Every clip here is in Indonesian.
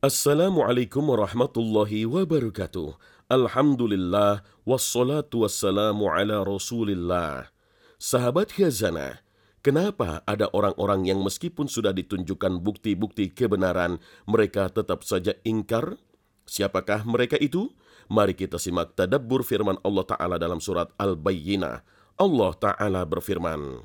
Assalamualaikum warahmatullahi wabarakatuh. Alhamdulillah wassalatu wassalamu ala Rasulillah. Sahabat khazanah, kenapa ada orang-orang yang meskipun sudah ditunjukkan bukti-bukti kebenaran, mereka tetap saja ingkar? Siapakah mereka itu? Mari kita simak tadabbur firman Allah Ta'ala dalam surat Al-Bayyinah. Allah Ta'ala berfirman,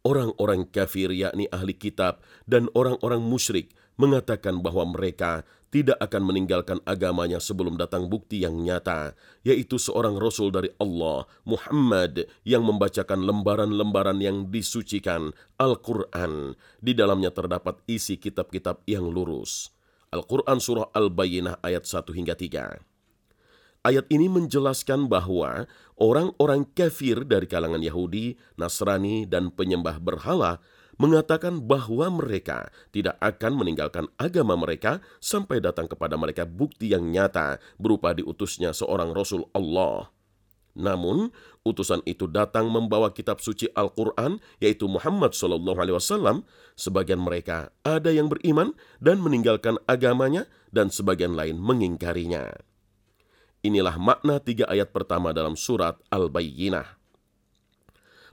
Orang-orang kafir yakni ahli kitab dan orang-orang musyrik mengatakan bahwa mereka tidak akan meninggalkan agamanya sebelum datang bukti yang nyata, yaitu seorang rasul dari Allah, Muhammad, yang membacakan lembaran-lembaran yang disucikan, Al-Quran. Di dalamnya terdapat isi kitab-kitab yang lurus. Al-Quran Surah Al-Bayyinah ayat 1 hingga 3. Ayat ini menjelaskan bahwa orang-orang kafir dari kalangan Yahudi, Nasrani, dan penyembah berhala mengatakan bahwa mereka tidak akan meninggalkan agama mereka sampai datang kepada mereka bukti yang nyata berupa diutusnya seorang Rasul Allah. Namun, utusan itu datang membawa kitab suci Al-Quran, yaitu Muhammad SAW. Sebagian mereka ada yang beriman dan meninggalkan agamanya, dan sebagian lain mengingkarinya. Inilah makna tiga ayat pertama dalam surat Al-Bayyinah.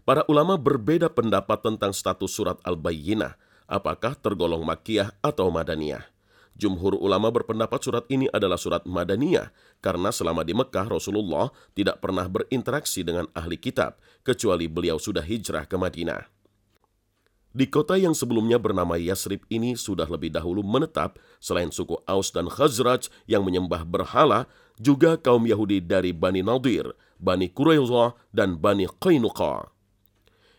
Para ulama berbeda pendapat tentang status surat Al-Bayyinah, apakah tergolong makiyah atau madaniyah. Jumhur ulama berpendapat surat ini adalah surat madaniyah karena selama di Mekah Rasulullah tidak pernah berinteraksi dengan ahli kitab kecuali beliau sudah hijrah ke Madinah. Di kota yang sebelumnya bernama Yasrib ini sudah lebih dahulu menetap selain suku Aus dan Khazraj yang menyembah berhala, juga kaum Yahudi dari Bani Nadir, Bani Quraidah, dan Bani Qainuqa.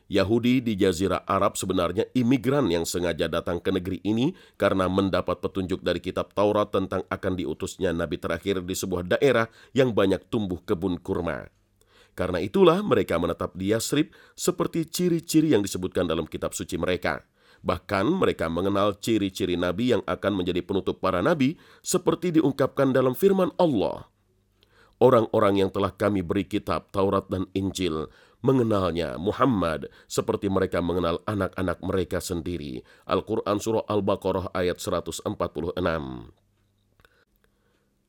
Yahudi di Jazirah Arab sebenarnya imigran yang sengaja datang ke negeri ini karena mendapat petunjuk dari kitab Taurat tentang akan diutusnya nabi terakhir di sebuah daerah yang banyak tumbuh kebun kurma. Karena itulah mereka menetap di Yasrib seperti ciri-ciri yang disebutkan dalam kitab suci mereka. Bahkan mereka mengenal ciri-ciri nabi yang akan menjadi penutup para nabi seperti diungkapkan dalam firman Allah. Orang-orang yang telah kami beri kitab Taurat dan Injil mengenalnya Muhammad seperti mereka mengenal anak-anak mereka sendiri. Al-Quran Surah Al-Baqarah ayat 146.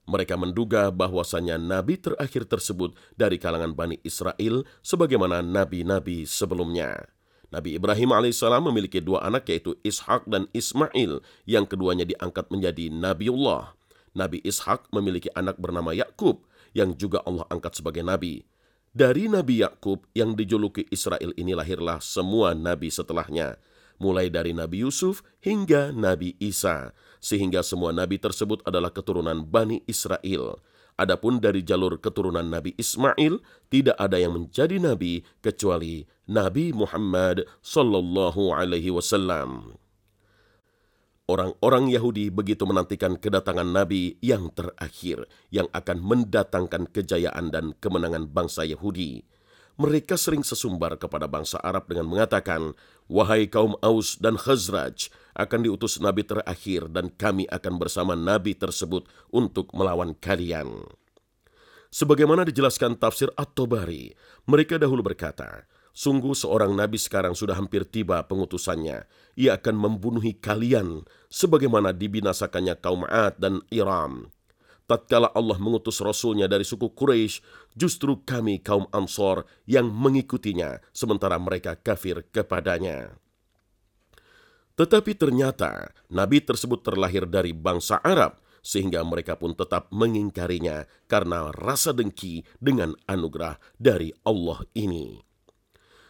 Mereka menduga bahwasannya nabi terakhir tersebut dari kalangan Bani Israel sebagaimana nabi-nabi sebelumnya. Nabi Ibrahim alaihissalam memiliki dua anak yaitu Ishak dan Ismail yang keduanya diangkat menjadi Nabiullah. Nabi Ishak memiliki anak bernama Yakub yang juga Allah angkat sebagai nabi. Dari Nabi Yakub yang dijuluki Israel ini lahirlah semua nabi setelahnya mulai dari Nabi Yusuf hingga Nabi Isa, sehingga semua nabi tersebut adalah keturunan Bani Israel. Adapun dari jalur keturunan Nabi Ismail, tidak ada yang menjadi nabi kecuali Nabi Muhammad sallallahu alaihi wasallam. Orang-orang Yahudi begitu menantikan kedatangan Nabi yang terakhir yang akan mendatangkan kejayaan dan kemenangan bangsa Yahudi mereka sering sesumbar kepada bangsa Arab dengan mengatakan, Wahai kaum Aus dan Khazraj, akan diutus Nabi terakhir dan kami akan bersama Nabi tersebut untuk melawan kalian. Sebagaimana dijelaskan tafsir At-Tabari, mereka dahulu berkata, Sungguh seorang Nabi sekarang sudah hampir tiba pengutusannya. Ia akan membunuhi kalian, sebagaimana dibinasakannya kaum Ad dan Iram tatkala Allah mengutus Rasulnya dari suku Quraisy, justru kami kaum Ansor yang mengikutinya, sementara mereka kafir kepadanya. Tetapi ternyata Nabi tersebut terlahir dari bangsa Arab, sehingga mereka pun tetap mengingkarinya karena rasa dengki dengan anugerah dari Allah ini.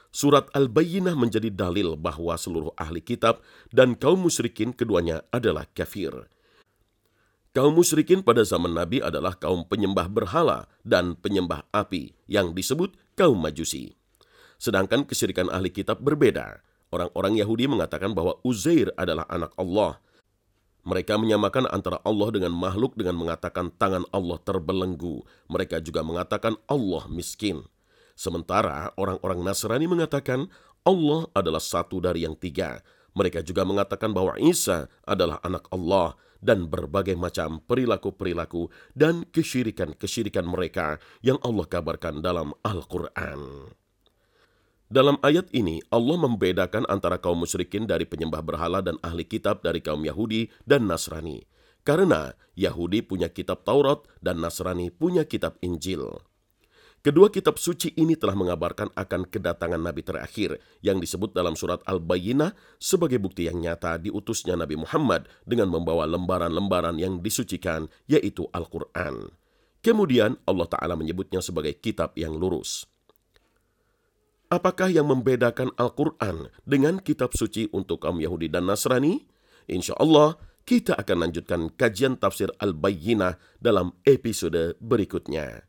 Surat Al-Bayyinah menjadi dalil bahwa seluruh ahli kitab dan kaum musyrikin keduanya adalah kafir Kaum musyrikin pada zaman Nabi adalah kaum penyembah berhala dan penyembah api yang disebut kaum majusi. Sedangkan kesyirikan ahli kitab berbeda. Orang-orang Yahudi mengatakan bahwa Uzair adalah anak Allah. Mereka menyamakan antara Allah dengan makhluk dengan mengatakan tangan Allah terbelenggu. Mereka juga mengatakan Allah miskin. Sementara orang-orang Nasrani mengatakan Allah adalah satu dari yang tiga. Mereka juga mengatakan bahwa Isa adalah anak Allah dan berbagai macam perilaku-perilaku dan kesyirikan-kesyirikan mereka yang Allah kabarkan dalam Al-Quran. Dalam ayat ini, Allah membedakan antara kaum musyrikin dari penyembah berhala dan ahli kitab dari kaum Yahudi dan Nasrani. Karena Yahudi punya kitab Taurat dan Nasrani punya kitab Injil. Kedua kitab suci ini telah mengabarkan akan kedatangan Nabi terakhir yang disebut dalam surat Al-Bayyinah sebagai bukti yang nyata diutusnya Nabi Muhammad dengan membawa lembaran-lembaran yang disucikan yaitu Al-Quran. Kemudian Allah Ta'ala menyebutnya sebagai kitab yang lurus. Apakah yang membedakan Al-Quran dengan kitab suci untuk kaum Yahudi dan Nasrani? Insya Allah, kita akan lanjutkan kajian tafsir Al-Bayyinah dalam episode berikutnya.